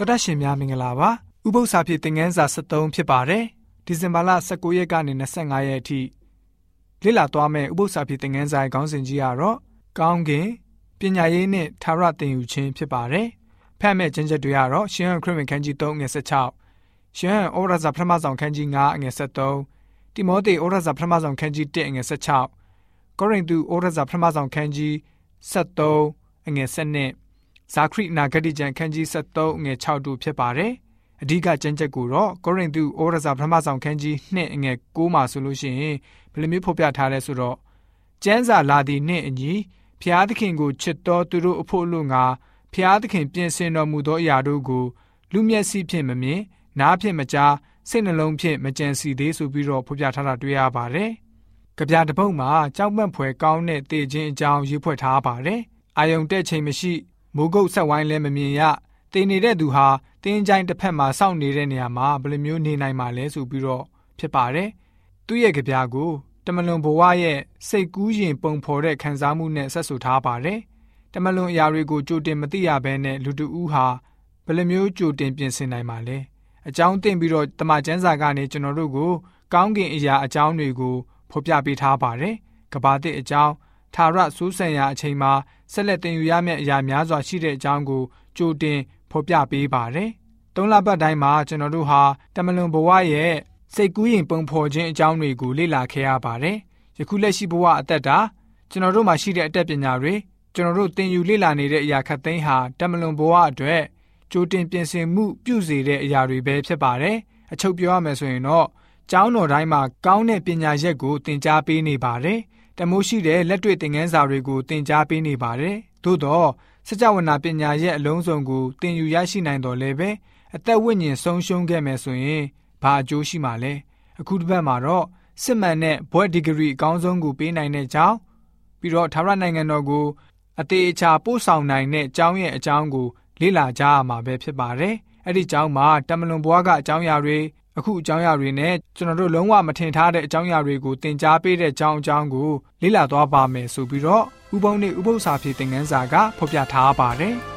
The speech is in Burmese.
တော်တရှင်များမင်္ဂလာပါဥပု္ပ္ပစာဖြစ်တင်ငန်းစာ73ဖြစ်ပါတယ်ဒီဇင်ဘာလ19ရက်ကနေ25ရက်အထိလေ့လာသွားမယ့်ဥပု္ပ္ပစာဖြစ်တင်ငန်းစာရဲ့ခေါင်းစဉ်ကြီးကတော့ကောင်းကင်ပညာရေးနဲ့သာရသင်ယူခြင်းဖြစ်ပါတယ်ဖတ်မဲ့ကျမ်းချက်တွေကတော့ရှင်ဟန်ခရစ်ဝင်ခန်းကြီး3ငွေ16ရှင်ဟန်ဩရစာပထမဆောင်ခန်းကြီး9ငွေ73တိမောသေဩရစာပထမဆောင်ခန်းကြီး1ငွေ16ကောရိန္သုဩရစာပထမဆောင်ခန်းကြီး73ငွေ7 ဇာခရိနာဂတိကျမ်းခန်းကြီး73ငွေ6တို့ဖြစ်ပါတယ်။အဓိကကျမ်းချက်ကိုတော့ကောရိန္သုဩရစာပထမဆောင်ခန်းကြီး2ငွေ6မှာဆိုလို့ရှိရင်ဘယ်လိုမျိုးဖော်ပြထားလဲဆိုတော့ကျမ်းစာလာသည်နှင့်အညီဖျားသခင်ကိုချစ်တော်သူတို့အဖို့လို့ငါဖျားသခင်ပြင်ဆင်တော်မူသောအရာတို့ကိုလူမျက်စိဖြင့်မမြင်နားဖြင့်မကြားစိတ်နှလုံးဖြင့်မကြံစီသေးဆိုပြီးတော့ဖော်ပြထားတာတွေ့ရပါတယ်။ကြပြတပုတ်မှာကြောက်မက်ဖွယ်ကောင်းတဲ့တည်ခြင်းအကြောင်းရေးဖွဲ့ထားပါတယ်။အာယုံတဲ့ချိန်မရှိ မိုးကုတ်ဆက်ဝိုင်းလည်းမမြင်ရတင်နေတဲ့သူဟာတင်းကြိုင်းတစ်ဖက်မှာစောင့်နေတဲ့နေရာမှာဘယ်လိုမျိုးနေနိုင်မှာလဲဆိုပြီးတော့ဖြစ်ပါတယ်။သူ့ရဲ့ကြပြကိုတမလွန်ဘဝရဲ့စိတ်ကူးရင်ပုံဖော်တဲ့ခံစားမှုနဲ့ဆက်ဆူထားပါတယ်။တမလွန်အရာတွေကိုကြိုတင်မသိရဘဲနဲ့လူတူဦးဟာဘယ်လိုမျိုးကြိုတင်ပြင်ဆင်နိုင်မှာလဲ။အကြောင်းတင်ပြီးတော့တမချန်းစာကနေကျွန်တော်တို့ကိုကောင်းကင်အရာအကြောင်းတွေကိုဖော်ပြပေးထားပါတယ်။ကဘာတစ်အကြောင်း ထာဝရစိုးစံရာအချိန်မှာဆက်လက်တင်ယူရမယ့်အရာများစွာရှိတဲ့အကြောင်းကိုကြိုတင်ဖော်ပြပေးပါတယ်။သုံးလပတ်တိုင်းမှာကျွန်တော်တို့ဟာတမလွန်ဘဝရဲ့စိတ်ကူးရင်ပုံဖော်ခြင်းအကြောင်းတွေကိုလေ့လာခဲ့ရပါတယ်။ယခုလက်ရှိဘဝအသက်တာကျွန်တော်တို့မှာရှိတဲ့အတတ်ပညာတွေကျွန်တော်တို့သင်ယူလေ့လာနေတဲ့အရာခတ်သိမ်းဟာတမလွန်ဘဝအတွက်ကြိုတင်ပြင်ဆင်မှုပြုစေတဲ့အရာတွေပဲဖြစ်ပါတယ်။အချုပ်ပြောရမယ်ဆိုရင်တော့ကျောင်းတော်တိုင်းမှာကောင်းတဲ့ပညာရက်ကိုသင်ကြားပေးနေပါတယ်။ တမိုးရှိတဲ့လက်တွေ့သင်ခန်းစာတွေကိုသင်ကြားပေးနေပါတယ်။သို့တော့စကြဝဠာပညာရဲ့အလုံးစုံကိုသင်ယူရရှိနိုင်တော်လဲပဲအသက်ဝိညာဉ်ဆုံးရှုံးခဲ့မယ်ဆိုရင်ဘာအကျိုးရှိမှာလဲ။အခုတစ်ပတ်မှာတော့စစ်မှန်တဲ့ဘွဲ့ဒီဂရီအကောင်းဆုံးကိုပေးနိုင်တဲ့အကြောင်းပြီးတော့ထာဝရနိုင်ငံတော်ကိုအသေးအချာပို့ဆောင်နိုင်တဲ့အကြောင်းရဲ့အကြောင်းကိုလေ့လာကြရမှာပဲဖြစ်ပါတယ်။အဲ့ဒီအကြောင်းမှာတမလွန်ဘွားကအကြောင်းအရာတွေ အခုအကြောင်းအရာတွေနဲ့ကျွန်တော်တို့လုံးဝမထင်ထားတဲ့အကြောင်းအရာတွေကိုသင်ကြားပေးတဲ့အကြောင်းအကြောင်းကိုလေ့လာသွားပါမယ်ဆိုပြီးတော့ဥပုံနဲ့ဥပု္ပ္ပစာဖြစ်တဲ့ငန်းစာကဖော်ပြထားပါတယ်။